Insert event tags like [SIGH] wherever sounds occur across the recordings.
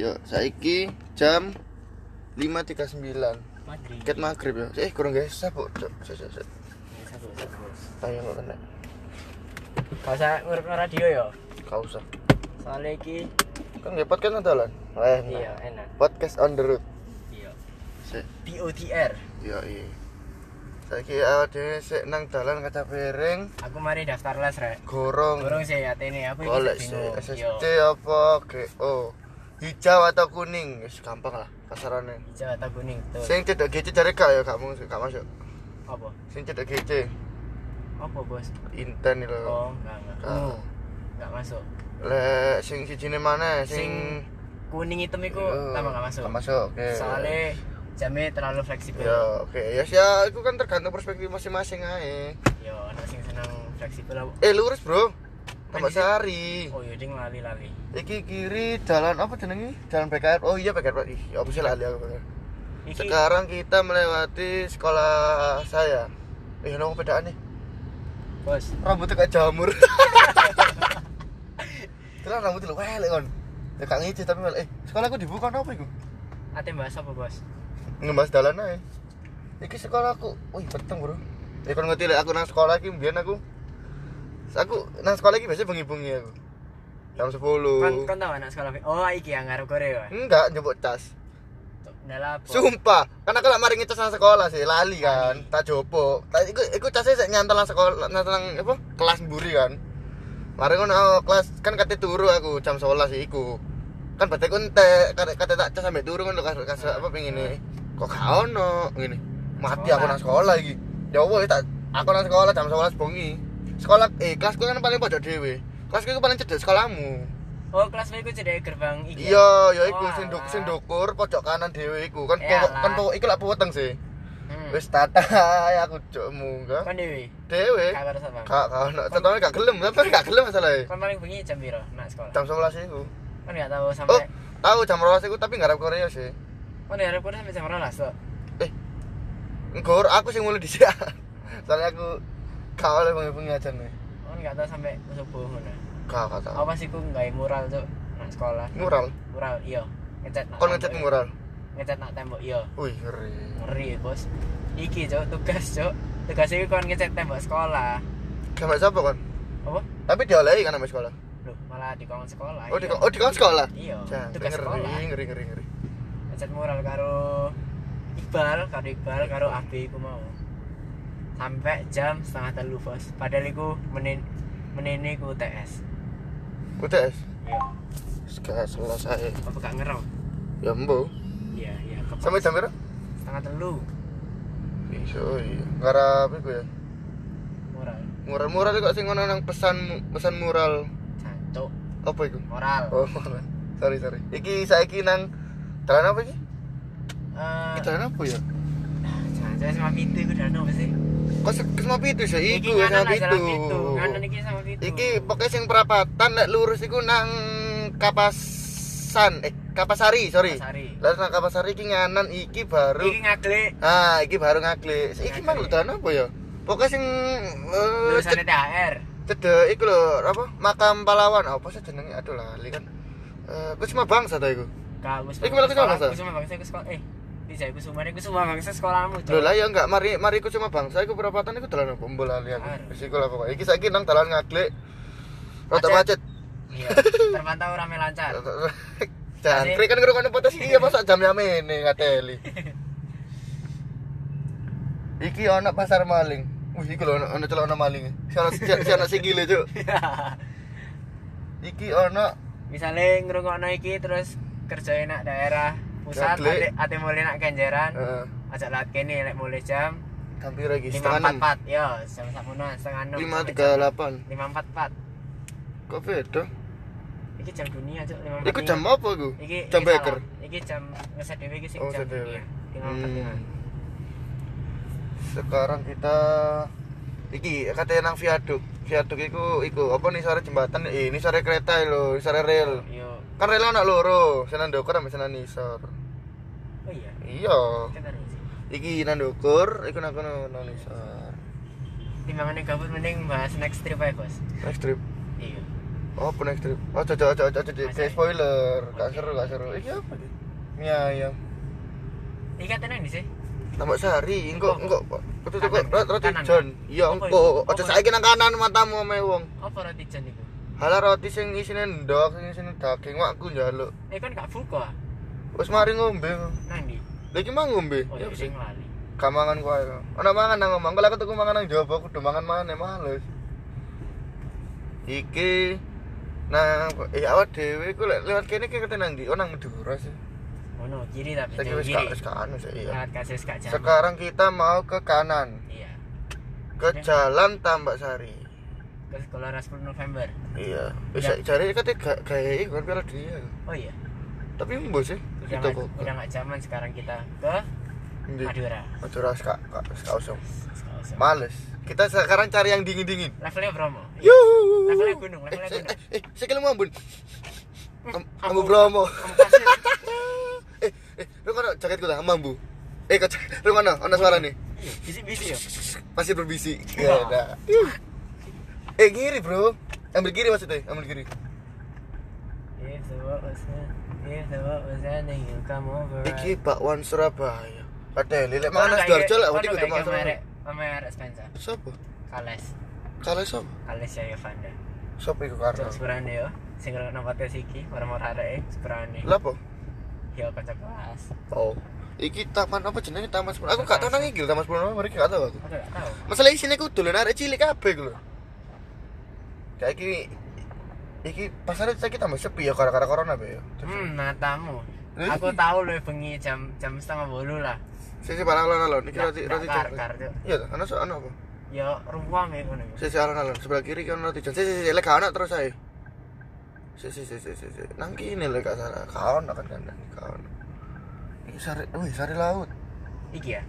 Yo, saiki jam 5.39. Maghrib. Ket maghrib ya. Eh, kurang guys, sabuk. Ya, satu, satu. Ayo kok kena. Gak usah ngurut radio ya. Gak usah. Soalnya iki Kan nge podcast nontolan. Eh, iya nah. enak. Podcast on the road. Iya. POTR. Yo, iya. Saiki awake sik nang dalan kaca piring, Aku mari daftar les rek. gorong. Gorong sih ya ini aku iki Golek sih bingung. SSC Yo, apa GO. Hijau atau kuning, gampang lah pasarannya. hijau atau kuning tuh. Sing cedek GC cari kak ya kamu gak masuk. Apa? Sing cedek GC Apa bos? Inten lho. Oh, enggak enggak. Gak. Ungu. Enggak masuk. Lek sing sijine mana? Sing Sing kuning hitam itu Yo, tambah enggak masuk. Gak masuk. Oke. Soalnya jamnya terlalu fleksibel. Ya, oke. Ya sih, ya, itu kan tergantung perspektif masing-masing ae. Yo, anak sing seneng fleksibel apa? Eh, lurus, Bro. Tambah Kan di- sehari. Oh, iya ding lali-lali. Iki kiri jalan apa jenenge? Jalan BKR. Oh iya Pak. Ih, ya apa sih lali aku BKR. Iki Sekarang kita melewati sekolah saya. Eh, nang bedaan nih. bos. Rambutnya kayak jamur. [LAUGHS] Terus rambutnya lu welek kon. Ya kak ngici tapi welek. Eh, sekolahku dibuka apa iku? Ate bahas apa bos? Ngebahas dalan ae. Iki sekolahku. Wih, peteng, Bro. Ya kon ngerti lek aku nang sekolah iki mbiyen aku. Aku nang sekolah iki biasanya bengi-bengi aku. Jam 10. Kan kan tahu anak sekolah. Oh, iki yang ngarep Korea. Enggak, njemput tas. Dalam Sumpah, kan aku lak mari ngecas nang sekolah sih, lali kan. Tak jopo. Tak iku iku casnya sik nyantel nang sekolah nang nang apa? Kelas mburi kan. Mari ngono oh, kelas kan kate turu aku jam 11 sih iku. Kan berarti ku entek kate kate tak cas sampe turu ngono kas kas apa pengen ini. Kok gak ono ngene. Mati aku nang sekolah iki. Ya wis tak aku nang sekolah jam 11 bengi. Sekolah eh kelasku kan paling pojok dhewe. Kelasku iku paling cedek sekolahmu. Oh, kelas ku cedek gerbang iki. Iya, ya iku Oh, sing nduk alah. sing ndukur pojok kanan dhewe iku. Kan pokok kan pokok iku lak puweteng sih. Hmm. Wis tata ya aku cuk munggah. Kan dewi. Dhewe. Kak? Kak kak ono contohnya gak gelem, tapi gak gelem masalahnya. Kan paling bengi jam piro nak sekolah? Jam 11 iku. Kan enggak tahu Oh, sampai tahu jam 12 iku tapi ngarep Korea sih. kan ngarep Korea sampai jam 12 tuh. Eh. Nggur aku sing mulai dhisik. [LAUGHS] Soalnya aku gak oleh bengi-bengi aja nih. Kan enggak tahu sampai subuh ngono. Gak gak tahu. Apa sih ku mural tuh nak sekolah? Mural. Mural iya. Ngecat nak. Kon tembok, ngecat mural. Ngecat nak tembok iya. Wih, ngeri. Ngeri, Bos. Iki, Cok, tugas, Cok. Tugas iki kon ngecat tembok sekolah. Sama siapa kan? Apa? Tapi diolehi kan sama sekolah. Loh, malah di kawan sekolah. Oh, di iya. oh di sekolah. Iya, tugas ngeri, sekolah. ngeri, ngeri, ngeri. ngecat mural karo Iqbal, karo Iqbal, karo Abi ku mau. Sampai jam setengah telu bos. Padahal iku menin menene ku UTS. UTS. Iya. Sekarang selesai. Apa gak ngerem? Ya mbo. Iya, iya. Sampai jam berapa? setengah telu Iso iya. Ngarap iku ya. mural. Mural-mural kok sing ngono nang pesan pesan mural. Cancuk. Apa iku? Moral. Oh, [LAUGHS] sorry sorry. Iki saiki nang dalan apa iki? Eh, Iki dalan apa ya? Cancuk sama pintu iku dan apa sih? Kok sama pitu sih? Iki Iku sama pitu. iki sama pintu. Iki pokoknya sing perapatan nek lurus iku nang Kapasan eh Kapasari, sorry. Kapasari. Lalu nang Kapasari iki nganan iki baru Iki ngaglik. Ah, iki baru ngaklik. Iki mang dalan apa ya? Pokoknya sing eh, Lulusan THR. cedek iku lho apa makam pahlawan apa sih jenenge aduh lali kan eh Kusuma Bangsa ta iku Kak Gus. Iki malah ke sana, Sa? Kusuma bangsa sekolah. Eh, iku Kusuma iku Kusuma bangsa sekolahmu. Lho lah ya enggak mari mari Kusuma Bangsa iku perapatan iku dalan apa mbol lali aku wis iku lah pokoknya iki saiki nang dalan ngaklik rada Macet. Iya. Terpantau rame lancar. Jangkrik kan ngrungokne potes [LAUGHS] iki apa sak jam yamene ngateli Iki ana pasar maling. Wih, iki lho ana ana celana maling. Si ana si ana sikile, Cuk. [LAUGHS] Iki ana Misalnya ngerungokno iki terus kerja nak daerah pusat ate, ate mulai nak ganjaran. Heeh. Ajak lat kene lek mulai jam hampir lagi lima empat empat. Yo jam sapunan setengah enam. Lima tiga delapan. lima empat empat. Kok beda? Iki jam dunia cok lima Iku jam apa iku? iki Jam beker. iki jam ngeset dewe iki sing Oh, jam dunia. Lima empat lima. Hmm. Sekarang kita iki katanya nang viaduk. Viaduk iku iku apa nih sore jembatan? Eh ini sore kereta lho, ini sore rel. yo Kan rel anak loro, senan ndukur sampe senan nisor. Oh iya Iya. kan Iki nang ndukur, iku nang kono nang nisor. timbangannya gabut mending bahas next trip aja bos Next trip. iya Oh, next trip. Oh, cocok cocok cocok kayak spoiler. Gak seru, gak seru. Iki apa iki? Mie ayam. Ikat nang di sih. Tambah sehari, engko engko kudu tuku roti kanan, John. kan? Iya, Apa engko. Aja Apa saiki nang kanan matamu ame wong. Apa roti jan iku? Halah roti sing isine ndok, sing isine daging wakku njaluk. Eh kan gak buka. Wis mari ngombe. Nang di. Lha iki mang ngombe. Oh ya sing lali. Gak mangan kowe. Ana mangan nang ngomong. Kalau aku tuku mangan nang jaba kudu mangan maneh males. Iki nah eh awak dhewe ku lek lewat kene ki ketene nang ndi? Oh nang Madura sih. Ono kiri tapi wis kiri. wis anu sih iya. Lewat kasus gak jam. Sekarang kita mau ke kanan, Iya. ke Jalan Tambak Sari. Ke sekolah 10 November. Iya, wis Ya. cari kate gak kayak kan piala dunia. Oh iya. Tapi mbok sih, Udah kita gak, kok. udah gak zaman sekarang kita ke Ndi? Madura. Madura gak usah. Sekolah usah. Males. Kita sekarang cari yang dingin-dingin. Levelnya Bromo. Yuh. Levelnya gunung, Eh, levelnya eh, gunung. eh, eh, sikil mau ambun. Am- Ambu- Ambu Bromo. Ambu [LAUGHS] eh, eh, lu kan jaketku lah, mambu. Eh, kok lu mana? Ana suara nih. Iya, Bisi-bisi ya. Masih berbisik. Iya. Ya udah. Yuh. Eh, kiri, Bro. Ambil kiri maksudnya, ambil kiri. If the world over. Iki bakwan Surabaya. Ada lele mana Sidoarjo lah, wedi kudu masuk. merek merek Spencer. Sopo? Kales. Kale sopo? Kales ya Yovanda. Sopo iku karena? Cok sepurane yo. Sing ngrungokno podcast iki, marah-marah areke sepurane. Lah apa? Yo kocok kelas. Oh. Iki taman apa jenenge taman 10. Aku gak tau nang iki lho, taman 10 nomor iki gak tau aku. Aku gak. Masalah isine ku dolen arek cilik kabeh ku lho. Kayak iki iki pasar saiki tambah sepi ya gara-gara corona be ya. Hmm, matamu. Lah, Aku iki- tahu loh bengi jam jam setengah bolu lah. Sisi parang alon-alon iki Nggak- roti roti kar kar. Iya, ana so ana apa? Ya ruang ya ngono. Sisi alon-alon sebelah kiri kan roti coklat. Sisi sisi lek gak ana terus ae. Sisi sisi sisi. Nang kene lek gak salah. Gak ono kan kan gak ono. Iki sari, wih sari laut. Iki ya.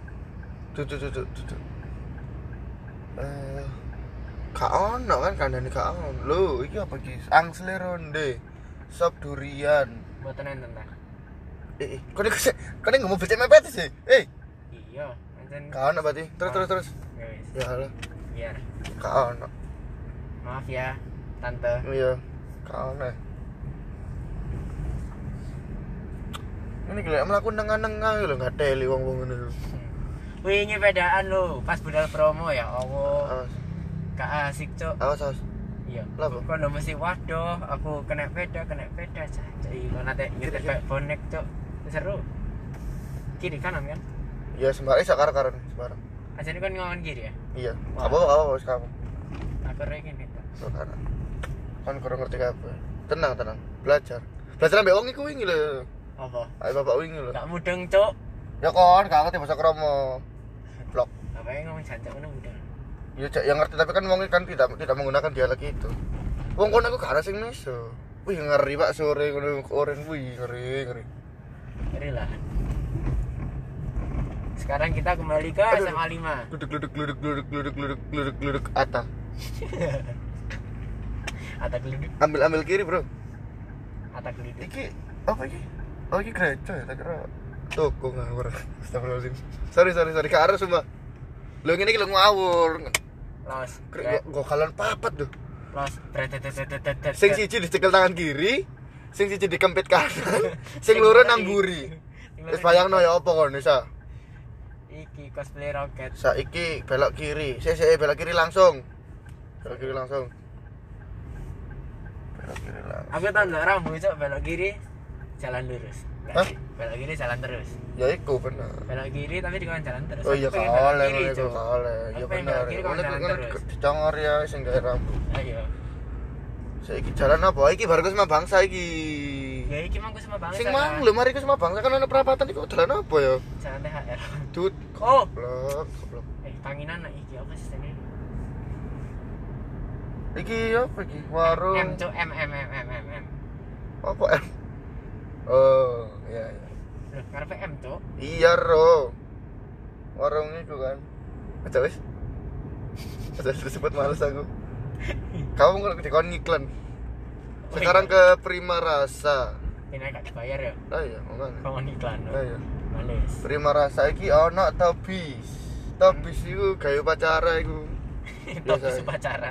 Tuh tuh tuh tuh. tuh. Eh, gak ono kan kandani gak ono. Lho, iki apa iki? Angsle ronde. Sop durian. Mboten enten ta. Eh, eh, kone kone ngomong becek mepet sih. Eh, Iya, pancen gak ono berarti. Terus terus terus. Ya. Ya Allah, Biar. gak ono. Maaf ya, tante. Iya, gak ono. Ini gila melakukan nengah-nengah lho, gak teli wong-wong ngono lho. Wingi pedaan lo, pas budal promo ya Allah. Awas, Gak asik, Cok. awas, awas. Iya. Apa? Kono mesti waduh, aku kena peda, kena peda. Cai, nyetir Kiri, kayak bonek, Cok. Seru. Kiri kanan kan? Ya sembarang sakar-karan sembarang. Aja ini kan ngomong kiri ya. Iya, Wah. apa apa apa kamu. Aku rekin itu. Sekarang kan kurang ngerti apa. Tenang, tenang. Belajar. Belajar ambek wong iku wingi lho. Apa? Ayo bapak wingi lho. Gak mudeng, Cok. Ya kon, gak ngerti bahasa kromo. Blok. Apa yang ngomong jancak mana mudeng? Ya cak yang ngerti tapi kan wong kan tidak tidak menggunakan dialek itu. Wong kon aku gak sing meso. Wih ngeri Pak sore ngono oren wih ngeri ngeri. Ngeri lah. Sekarang kita kembali ke Aduh. SMA 5. Gluduk gluduk gluduk gluduk gluduk gluduk [LAUGHS] gluduk gluduk ata. Atak geluduk, Ambil ambil kiri, Bro. atak geluduk. Iki apa iki? Oh iki gereja ya, tak kira toko ngawur. Astagfirullahaladzim. Sorry sorry sorry, ke arah semua. Lo iki lo ngawur. Los. Kalian papat tuh. Los. Sing siji dicekel tangan kiri, sing siji dikempit kanan, [LAUGHS] sing loro nang buri. Wis bayangno ya apa kon Nisa? Iki cosplay roket. Saiki belok kiri. Sik sik belok kiri langsung. Belok kiri langsung. Belok kiri langsung. Aku tau nggak rambu cok belok kiri jalan lurus. Hah? Belok kiri jalan terus. Ya iku bener. Belok kiri tapi di kanan jalan terus. Oh iya kalah ngono iku kalah. Ya bener. kalau jalan kan terus. dicongor ya sing gawe rambut. Ayo. Saiki jalan apa? Iki baru sama bangsa iki. Ya iki mangku sama bangsa. Sing mang lho mari ku sama bangsa kan ana perapatan iku dalan apa ya? Jalan THR. Dut. Oh. Goblok, goblok. Eh, tanginan iki apa sih ini? Iki apa iki? Warung. M M M M M M. Apa M? Oh, iya iya. Loh, ngarepe M cok. Iya, Ro. Warung itu kan. Aja wis. Aja disebut males aku. Kamu nggak dikon ngiklan. Sekarang ke Prima Rasa. Ini gak dibayar ya. Ah iya, mana? Kamu iklan. Ah iya. Males. Prima Rasa iki ono tobis. Tobis iku gawe upacara iku. [LAUGHS] Tapi Biasa. upacara.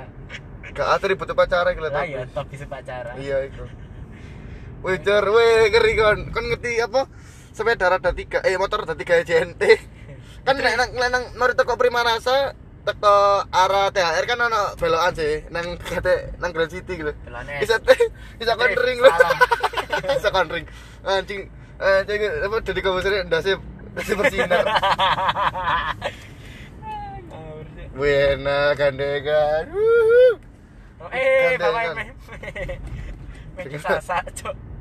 Gak atri butuh pacaran gitu Lah tapi. ya top bisa pacaran. Iya itu. Wih, jar, wih, ngeri kon. Kon ngerti apa? Sepeda roda tiga, eh motor roda tiga JNT. Kan nek nang nek nang mari teko Primarasa teko arah THR kan ono belokan sih nang kate nang Grand City gitu. Bisa [LAUGHS] bisa konring lu. salah. [LAUGHS] bisa konring. Anjing anjing apa jadi komposernya ndase ndase bersinar. [LAUGHS] Buena gandengan. Oh, eh, bapak meh. Meh sasa, cok.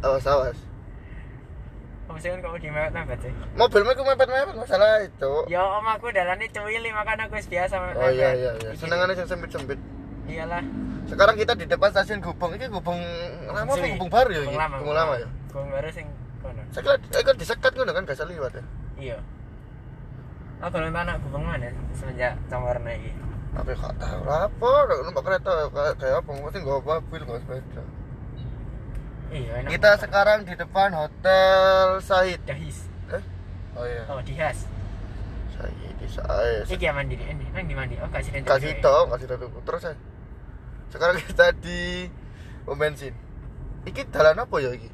Awas awas. Sih kan kamu di mepet-mepet sih. Mobilmu ku mepet-mepet masalah itu. Ya om aku dalannya cuwili makanya aku biasa mepet. Oh iya iya iya. Senengane sing sempit-sempit. Iyalah. Sekarang kita di depan stasiun Gubeng. Ini Gubeng lama apa Suwi. Gubeng baru ya? Gubeng lama. Gubeng lama ya. Gubeng baru sing kono. Saya kira disekat ngono kan gak salah liwat ya. Iya. Aku belum tahu anak gubeng mana semenjak Cangwarna ini. Tapi gak tahu apa, gak numpak kereta kayak apa, mesti nggak mobil nggak sepeda. Iya, enak. Kita sekarang di depan Hotel Sahid. dahis. Eh? Oh iya. Oh, dihas. Sahid di Sahid. Iki yang mandi ini. Nang di mandi. Oh, kasih dan Kasih tau, kasih tau terus saya. Sekarang kita [LAUGHS] di pom bensin. Iki dalan apa ya iki?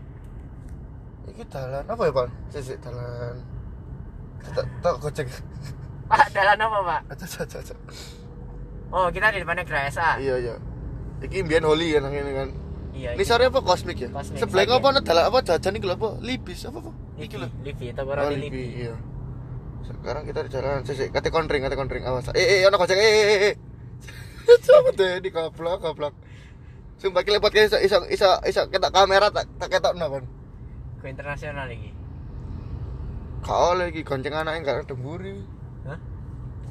Iki dalan apa ya, Pak? Sisi dalan tak tak gojek. Pak, [LAUGHS] dalan apa, Pak? Aja aja aja. Oh, kita di depannya Grasa. Iya iya. Iki mbiyen Holi kan ini kan. Iya. Ini sore apa kosmik ya? Cosmic, Sebelah apa nih dalan apa jajan lho apa? Libis apa apa? Iki Livi, lho. Livi, toko Oh, Libi, iya. Sekarang kita di jalan sisi kate konring, kate konring awas. Eh eh ono gojek eh eh eh. Coba deh di goblok goblok. Sumpah ki lepot iso iso iso iso ketok kamera tak tak ketokno kon. Ke internasional lagi. Kau lagi gonceng anaknya gak ada mburi. Hah?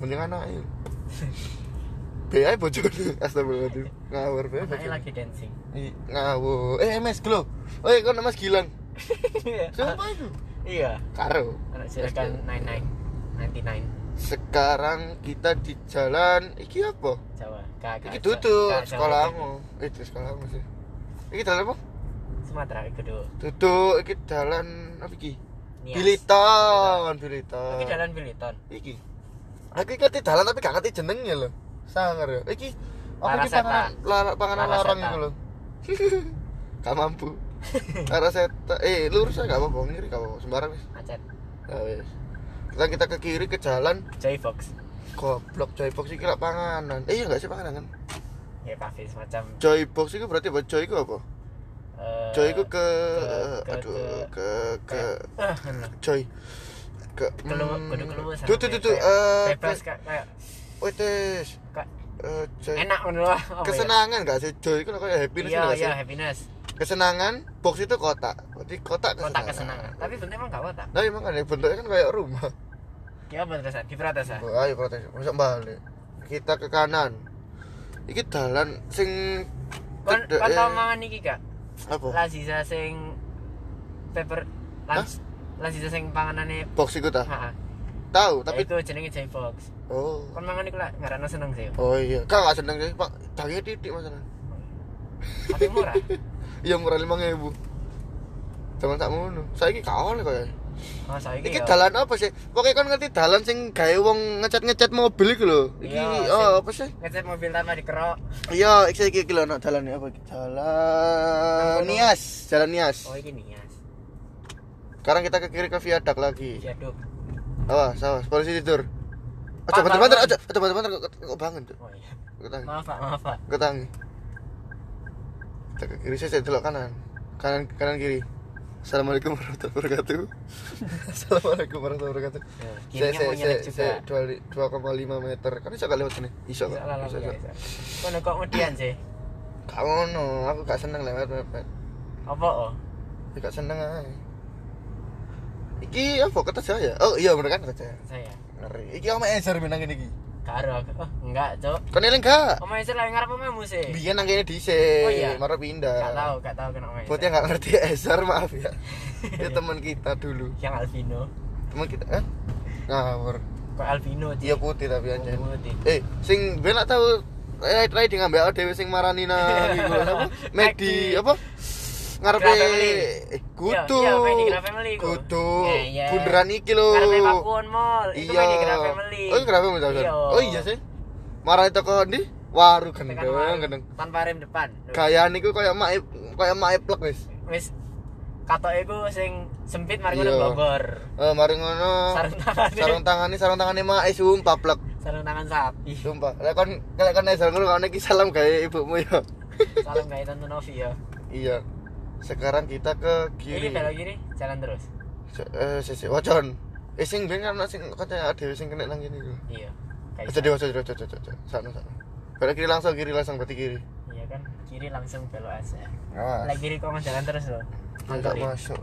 Gonceng anaknya. [LAUGHS] Be bojone astagfirullahaladzim. Ngawur be. Bojone. lagi dancing. Ngawur. Eh Mas Glo. Oh, kok Mas Gilang. Sumpah itu. Iya. Karo. Anak silakan 99 99 Sekarang kita di jalan iki apa? Jawa. Kak. Iki duduk sekolahmu. Eh, itu sekolahmu sih. Iki jalan apa? Sumatera itu dulu. Duduk iki jalan apa iki? Nias. Biliton, Biliton. Iki jalan Biliton. Iki. Aku iki ngerti dalan tapi gak ngerti jenengnya lho. Sangar ya. Iki apa iki panganan lar- panganan larang iku lho. [LAUGHS] gak mampu. [LAUGHS] Laraseta. Eh, lurus aja gak apa-apa, ngiri gak apa-apa, sembarang wis. Macet. Ya wis. Sekarang kita ke kiri ke jalan Joy Fox. goblok Joy Box iki lak panganan. Eh iya gak sih panganan kan? Ya kafe semacam Joy Box itu berarti apa? Joy itu apa? eh, Joy itu ke, ke- ke- aduh ke ke Ah, anu. Joy ke Kelu- hmm, kudu keluar sama tuh tuh tuh tuh bebas. eh bebas kak kayak Wetes kak. Eh enak ngono lah. Apa ya? kesenangan gak? Sih Joy itu kayak happiness iya gak sih? iya happiness. Kesenangan box itu kotak. Berarti kotak kesenangan kotak kesenangan. tapi bentuknya emang gak kotak. Nah emang kan bentuknya kan kayak rumah. Ya terus di protes? Oh, ayo protes. Masuk balik? Kita ke kanan. Iki dalan sing kon cedek, kon tau eh, mangan iki kak apa? Lazisa sing pepper lunch Lazisa sing panganane box itu ta? Ha tahu tapi tapi itu jenenge Joy Fox oh kon mangan iku lah ngarana seneng sih oh iya kan gak seneng sih pak dagingnya titik masalah tapi murah [LAUGHS] iya murah lima ribu Zaman tak ngono. Saiki kawan kaya. oh saiki Iki ya dalan apa sih? Pokoknya kan ngerti dalan sing gawe wong ngecat-ngecat mobil iku lho. Iki Iya, oh apa sih? ngecat mobil tanpa dikerok Iya, iki iki iki lho ana dalan apa iki? Nias, Jalan Nias. oh iki nias Sekarang kita ke kiri ke viadak lagi. viaduk Awas, awas, polisi tidur. Pak, Aja banter-banter, bangun. aja, aja banter-banter kok kok bangun tuh. oh iya Ketangi. maaf pak maaf pak Ketangi. Kiri saya delok kanan. Kanan kanan kiri. Assalamualaikum warahmatullahi wabarakatuh. [LAUGHS] Assalamualaikum warahmatullahi wabarakatuh. Ya, Saya saya saya saya dua li- 2,5 meter. Kan bisa lewat sini. Bisa kok. Bisa. bisa. bisa. Kono kok median sih. Kamu no, aku gak seneng lewat mepet. Apa oh? Ya, Gak seneng aja. Iki apa kata saya? Oh iya bener kan kata saya. Ngeri. Iki oma eser menang ini iki. Karo. Oh, enggak, Cok. Kon eling gak? Om Eser lagi ngarep omahmu sih. Biyen nang kene dhisik. Oh, iya? Marah pindah. Enggak tahu, enggak tahu kena Om Eser. Buat yang gak ngerti eser maaf ya. [LAUGHS] Dia teman kita dulu. Yang albino. Teman kita, eh? Ngawur. Kok albino sih? Iya putih tapi aja. Putih. Eh, sing ben tahu eh riding ambek dhewe sing marani nang [LAUGHS] iku apa? Medi apa? Ngarepe. Iya, iya, Family iku. Kudu. Iya, iya. Bundaran iki lho. Ngarepe Pakuwon Mall. Itu Iya. Family. Oh. Iya. Oh iya sih. Marani toko ndi? waru gendeng warung, gendeng tanpa rem depan gaya niku kaya mak kaya mak plek wis wis katoke iku sing sempit mari ngono Iya. blobor eh mari ngono sarung tangan sarung tangane sarung tangane mak sumpah plek sarung tangan sapi sumpah lek kon lek kon esal ngono iki salam gawe ibumu ya salam kayak tante Novi ya iya sekarang kita ke kiri kiri belok kiri jalan terus eh sisi wajon eh sing ben kan sing katanya ada sing kena nang kene iya kayak aja dewa aja aja aja aja sana sana belok kiri langsung kiri langsung berarti kiri iya kan kiri langsung belok aja Awas. lagi kiri kok jalan terus loh Enggak masuk.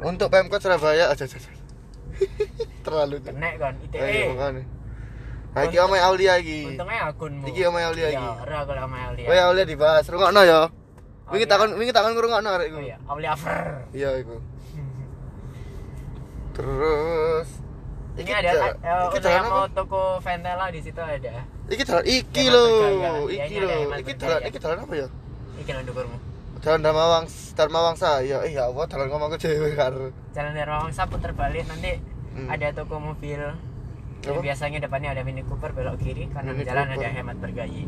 Untuk Pemkot Surabaya aja aja. [LAUGHS] Terlalu. kena kan Ayo ITE makane. Ha iki omah Aulia iki. untungnya akunmu Iki omah Aulia iki. iya ora aku sama Aulia Oh ya Aulia dibahas. Rungokno ya. Wingi takon wingi takon ngrungokno arek iku. oh iya Aulia Fer Iya iku. [LAUGHS] Terus ini ada eh, iki jalan yang mau toko Ventela di situ ada Iki jalan iki Hemat lho. Iya, Iki ada lho. Iki jalan iki jalan apa ya? ini jalan dukurmu Jalan Dharmawang Dharmawangsa. Ya eh ya Allah jalan ngomong ke cewek karo. jalan dari Rawangsa puter balik nanti Hmm. ada toko mobil Apa? biasanya depannya ada Mini Cooper belok kiri kanan Mini jalan Cooper. ada hemat bergayi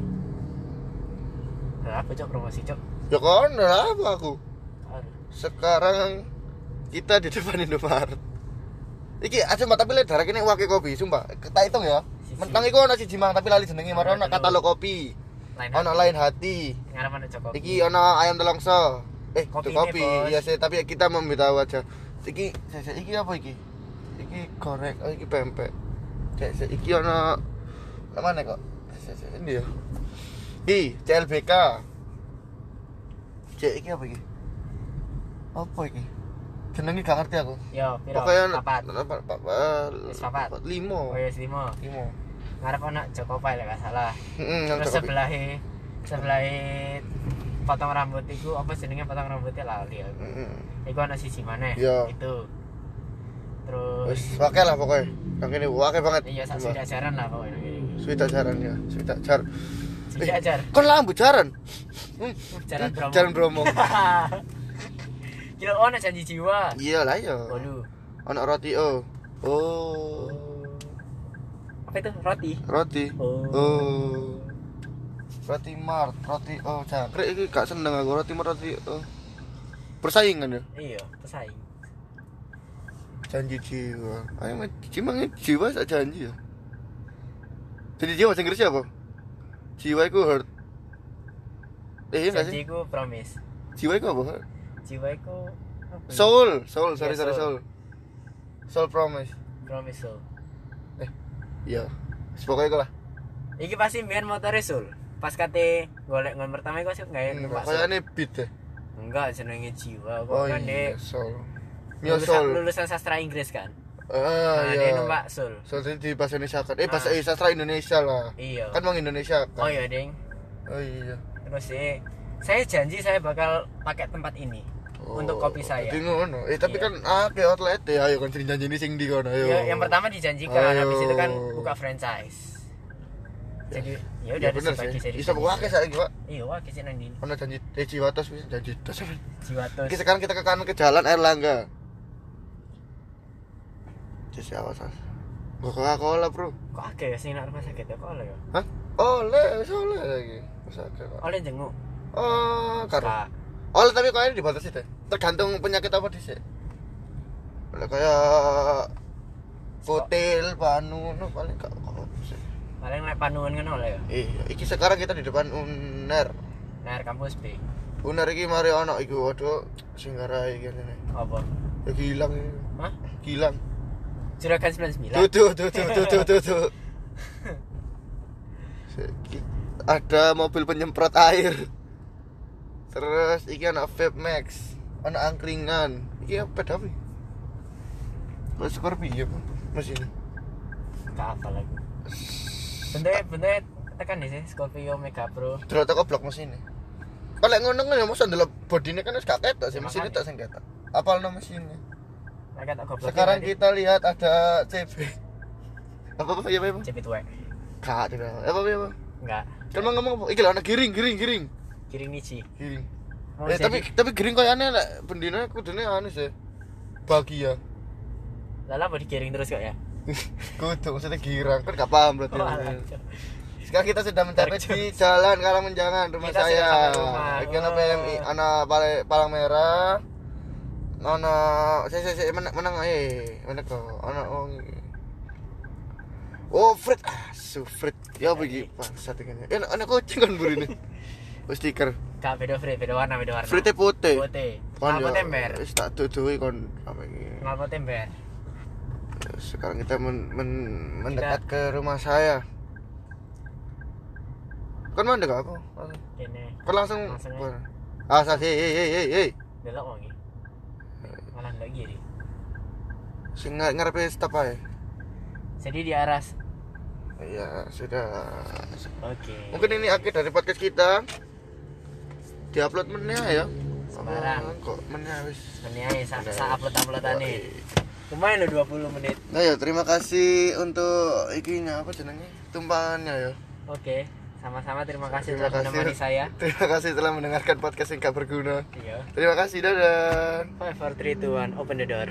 Lah, apa cok promosi cok Ya lah apa aku? Sekarang kita di depan Indomaret. Iki aja mbak tapi lihat darah kini wakil kopi sumpah. Kita hitung ya. Mentang iku ono siji mang tapi lali jenenge maro ono Ono katalog kopi. Ono hati. lain hati. Ada iki ono ayam telongso eh Kopi kopi, ini, iya sih tapi kita memberitahu aja. Iki saya iki apa iki? Iki korek oh iki pempek cek iki ono mana kok? Ini ya. Iki CLBK cek iki apa iki? Apa iki? Jenenge gak ngerti aku. Yo piro? Pokoknya papat. papat papat Wis papat? limo. Oh ya limo. Limo. Ngarep ana Joko Pai lek gak salah. Heeh, yang terus cocok. sebelahe sebelahe potong rambut iku apa jenenge potong rambutnya? Lali aku. Heeh. iku ana sisi mana Iya. itu. Terus wis wae lah pokoknya yang ini wae banget. Iya sak sudah jaran lah pokoknya Sudah jaran ya. Sudah jar sudah jar kon lambu jaran. Hmm, jaran hmm, Bromo jaran Bromo kira [LAUGHS] ono janji jiwa. Iya lah ya waduh. Ono roti oh. Oh. Apa itu? Roti? Roti. Oh. oh. Roti mart roti oh jangkrik iki gak seneng aku. Roti mart roti oh. Persaingan ya? Iya pesaing janji jiwa. Ayo mah jiwa janji ya? Jadi jiwa bahasa Inggris apa jiwa itu hurt. Eh iya gak sih? Janjiku promise. Jiwa itu apa Hurt? jiwa apa ya? soul soul. Sorry Iya, sorry soul. soul. Soul promise. Promise soul. Iya. Pokoknya itu lah. Iki pasti mbiyen motore sul pas kate golek ngon pertama iku sih nggak numpak kayak Sul. ini beat deh enggak jenenge jiwa. Kok oh kan iya soul. Lulusan, soul. lulusan sastra Inggris kan ah nah iya dia numpak sul itu di bahasa Indonesia kan eh bahasa Ah. eh, sastra Indonesia lah iya kan mau Indonesia kan oh iya ding oh iya terus sih saya janji saya bakal pakai tempat ini untuk kopi saya Jadi ngono. Eh tapi Iya. kan akeh outlet ya, ayo kan sing janjine sing di kono ayo. Ya, yang pertama dijanjikan Ayo. habis itu kan buka franchise jadi ya udah Ya bener sih. Bisa buka akeh saiki, Pak. iya wah kisah nang dini Ono janji eh Ciwatos wis janji tos. jiwa tos Oke, sekarang kita ke kanan ke jalan Erlangga. Jus awas awas. Gua Coca-Cola, Bro. kok akeh sih nak rumah sakit ya kok oleh ya Hah? Oleh, oleh lagi. Wis akeh kok. oleh jenguk Oh, karo. Oleh tapi kok ini dibatasi deh. Tergantung penyakit apa sih. Oleh kayak kutil, panu, no, paling gak kok sih. paling naik panuan kan oleh ya Iya, iki sekarang kita di depan UNER. naik kampus B UNER iki mari ono iki waduh sing ngarai iki ngene. apa Ya gilang. Hah? Gilang. Juragan 99 Tuh tuh tuh tuh tuh tuh tuh. Ada mobil penyemprot air. Terus iki ana vape max, ana angkringan. Iki apa tapi? Lo Scorpio apa? Mesin. gak apa lagi bentuknya bentuknya tekan nih sih Scorpio Mega Pro Terus toko blok mesin. Kalau ngono kan ya masa ndelok bodine kan wis gak ketok sih, Ya, mesinnya tak sing ketok. Apal no mesinnya. Mereka tak goblok Sekarang kita lihat ada CB. [LAUGHS] Apa apa ya apa? cepet wae Kak, tidak. Apa apa apa? enggak mau ngomong apa? Iki lho ana giring, giring, giring. kiri nici Giring. Eh, tapi tapi giring koyo aneh lek bendina kudune anu sih. Bahagia. Lala mau digiring terus kok ya [LAUGHS] Kudu maksudnya girang kan gak paham berarti. Oh, sekarang kita sudah mencapai di jalan Karangmenjangan rumah Kita saya rumah. Oh. PMI ana paling palang merah ana saya saya saya menang menang eh mana kok ana iki. oh Fred ah su Fred. Ya iki? Bangsat iki. Eh ana kucing kan burine oh [LAUGHS] stiker. Kak beda free, beda warna, beda warna. Fred putih. Putih. Kon Apa yo, tember? wis tak dudui kon apa iki. Ngapa tember? sekarang kita men- men- mendekat ke rumah saya. Kan mandek aku? Ini kan langsung asal hei hei hei hei hei belok lagi. Malah enggak gini. sing nge- ngarepe stop ae Jadi di arah ya sudah Oke. mungkin ini akhir dari podcast kita diupload meneh ya Sembarang. Apa, kok meneh wis sa, Meneh sa wis. upload uploadan nih. Woi. Lumayan lo 20 menit. nah ya terima kasih untuk ikinya apa jenenge tumpangannya ya Oke. Sama-sama terima kasih terima telah menemani saya. [LAUGHS] terima kasih telah mendengarkan podcast yang gak berguna Iya. terima kasih dadah 5 4 3 2 1 open the door.